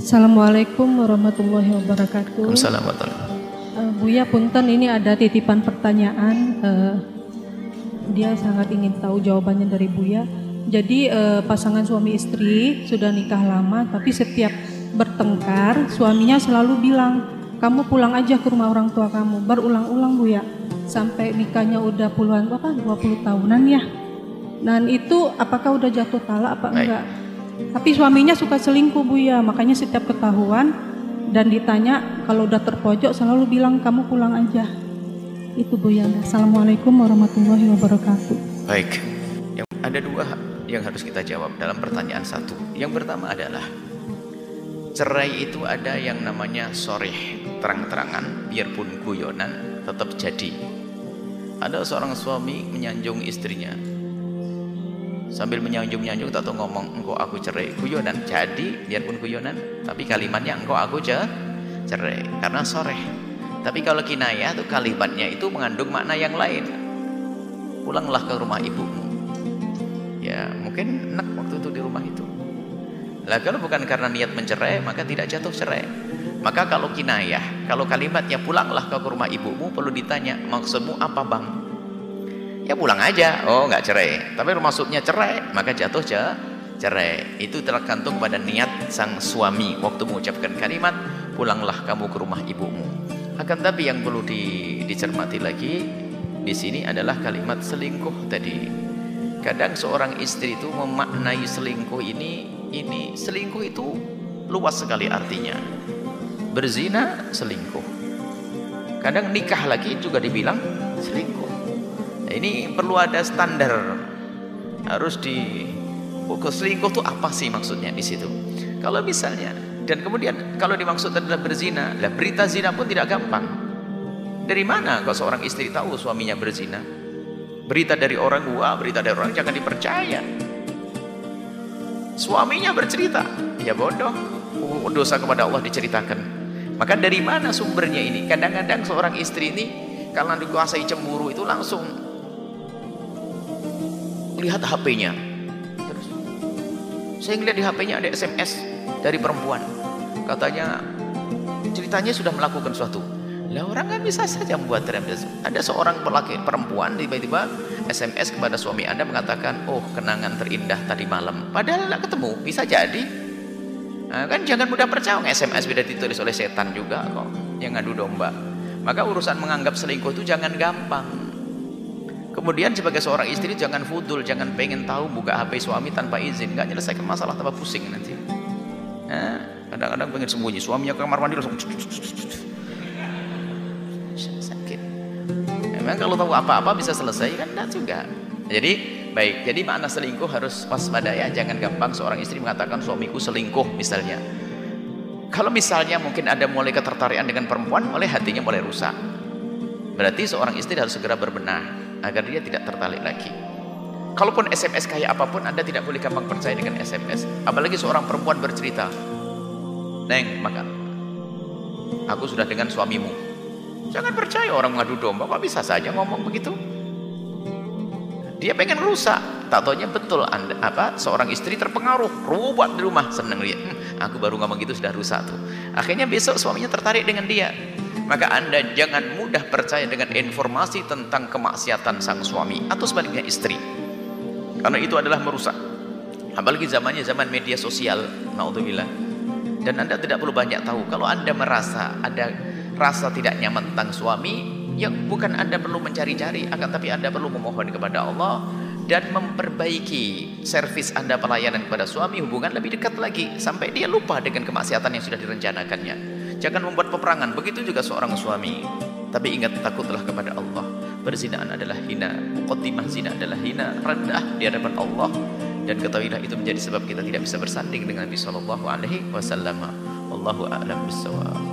Assalamualaikum warahmatullahi wabarakatuh. Waalaikumsalam warahmatullahi Uh, Buya Punten ini ada titipan pertanyaan. Uh, dia sangat ingin tahu jawabannya dari Buya. Jadi uh, pasangan suami istri sudah nikah lama, tapi setiap bertengkar suaminya selalu bilang, kamu pulang aja ke rumah orang tua kamu. Berulang-ulang Buya, sampai nikahnya udah puluhan apa 20 tahunan ya. Dan itu apakah udah jatuh talak apa Baik. enggak? Tapi suaminya suka selingkuh Bu ya, makanya setiap ketahuan dan ditanya kalau udah terpojok selalu bilang kamu pulang aja. Itu Bu ya. Assalamualaikum warahmatullahi wabarakatuh. Baik, yang ada dua yang harus kita jawab dalam pertanyaan satu. Yang pertama adalah cerai itu ada yang namanya soreh terang-terangan, biarpun guyonan tetap jadi. Ada seorang suami menyanjung istrinya, sambil menyanjung-nyanjung tak tahu ngomong engkau aku cerai. Guyonan jadi biarpun guyonan tapi kalimatnya engkau aku ce cerai. Karena soreh. Tapi kalau kinayah tuh kalimatnya itu mengandung makna yang lain. Pulanglah ke rumah ibumu. Ya mungkin enak waktu itu di rumah itu. Lah kalau bukan karena niat mencerai maka tidak jatuh cerai. Maka kalau kinayah kalau kalimatnya pulanglah ke rumah ibumu perlu ditanya maksudmu apa bang ya pulang aja. Oh nggak cerai. Tapi maksudnya cerai maka jatuh ce cerai. Itu tergantung pada niat sang suami. Waktu mengucapkan kalimat pulanglah kamu ke rumah ibumu. Akan tapi yang perlu di, dicermati lagi di sini adalah kalimat selingkuh tadi. Kadang seorang istri itu memaknai selingkuh ini ini selingkuh itu luas sekali artinya. Berzina selingkuh. Kadang nikah lagi juga dibilang selingkuh ini perlu ada standar. Harus di selingkuh itu apa sih maksudnya di situ? Kalau misalnya dan kemudian kalau dimaksud adalah berzina lah berita zina pun tidak gampang. Dari mana kalau seorang istri tahu suaminya berzina? Berita dari orang gua berita dari orang jangan dipercaya. Suaminya bercerita ya bodoh oh, dosa kepada Allah diceritakan. Maka dari mana sumbernya ini? Kadang-kadang seorang istri ini karena dikuasai cemburu itu langsung lihat HP-nya terus saya ngeliat di HP-nya ada SMS dari perempuan. Katanya ceritanya sudah melakukan suatu. Lah orang kan bisa saja membuat ada seorang pelaki perempuan tiba-tiba SMS kepada suami anda mengatakan oh kenangan terindah tadi malam. Padahal nggak ketemu bisa jadi. Nah, kan jangan mudah percaya SMS sudah ditulis oleh setan juga kok yang ngadu domba. Maka urusan menganggap selingkuh itu jangan gampang Kemudian sebagai seorang istri jangan fudul, jangan pengen tahu buka HP suami tanpa izin, nggak nyelesaikan masalah tambah pusing nanti. kadang-kadang pengen sembunyi, suaminya ke kamar mandi langsung sakit. Memang kalau tahu apa-apa bisa selesai kan enggak juga. Jadi baik, jadi makna selingkuh harus waspada ya, jangan gampang seorang istri mengatakan suamiku selingkuh misalnya. Kalau misalnya mungkin ada mulai ketertarikan dengan perempuan, mulai hatinya mulai rusak. Berarti seorang istri harus segera berbenah agar dia tidak tertarik lagi. Kalaupun SMS kayak apa pun, Anda tidak boleh gampang percaya dengan SMS. Apalagi seorang perempuan bercerita, Neng, maka aku sudah dengan suamimu. Jangan percaya orang ngadu domba, kok bisa saja ngomong begitu? Dia pengen rusak. Tak taunya betul anda, apa seorang istri terpengaruh, rubat di rumah, seneng dia. Hmm, aku baru ngomong gitu sudah rusak tuh. Akhirnya besok suaminya tertarik dengan dia maka anda jangan mudah percaya dengan informasi tentang kemaksiatan sang suami atau sebaliknya istri. Karena itu adalah merusak. Apalagi zamannya zaman media sosial naudzubillah. Dan anda tidak perlu banyak tahu kalau anda merasa ada rasa tidak nyaman tentang suami yang bukan anda perlu mencari-cari akan tapi anda perlu memohon kepada Allah dan memperbaiki servis anda pelayanan kepada suami hubungan lebih dekat lagi sampai dia lupa dengan kemaksiatan yang sudah direncanakannya Jangan membuat peperangan. Begitu juga seorang suami. Tapi ingat takutlah kepada Allah. Perzinaan adalah hina. Khotimah zina adalah hina. Rendah di hadapan Allah. Dan ketahuilah itu menjadi sebab kita tidak bisa bersanding dengan Nabi Sallallahu Alaihi Wasallam. Wallahu a'lam bishawab.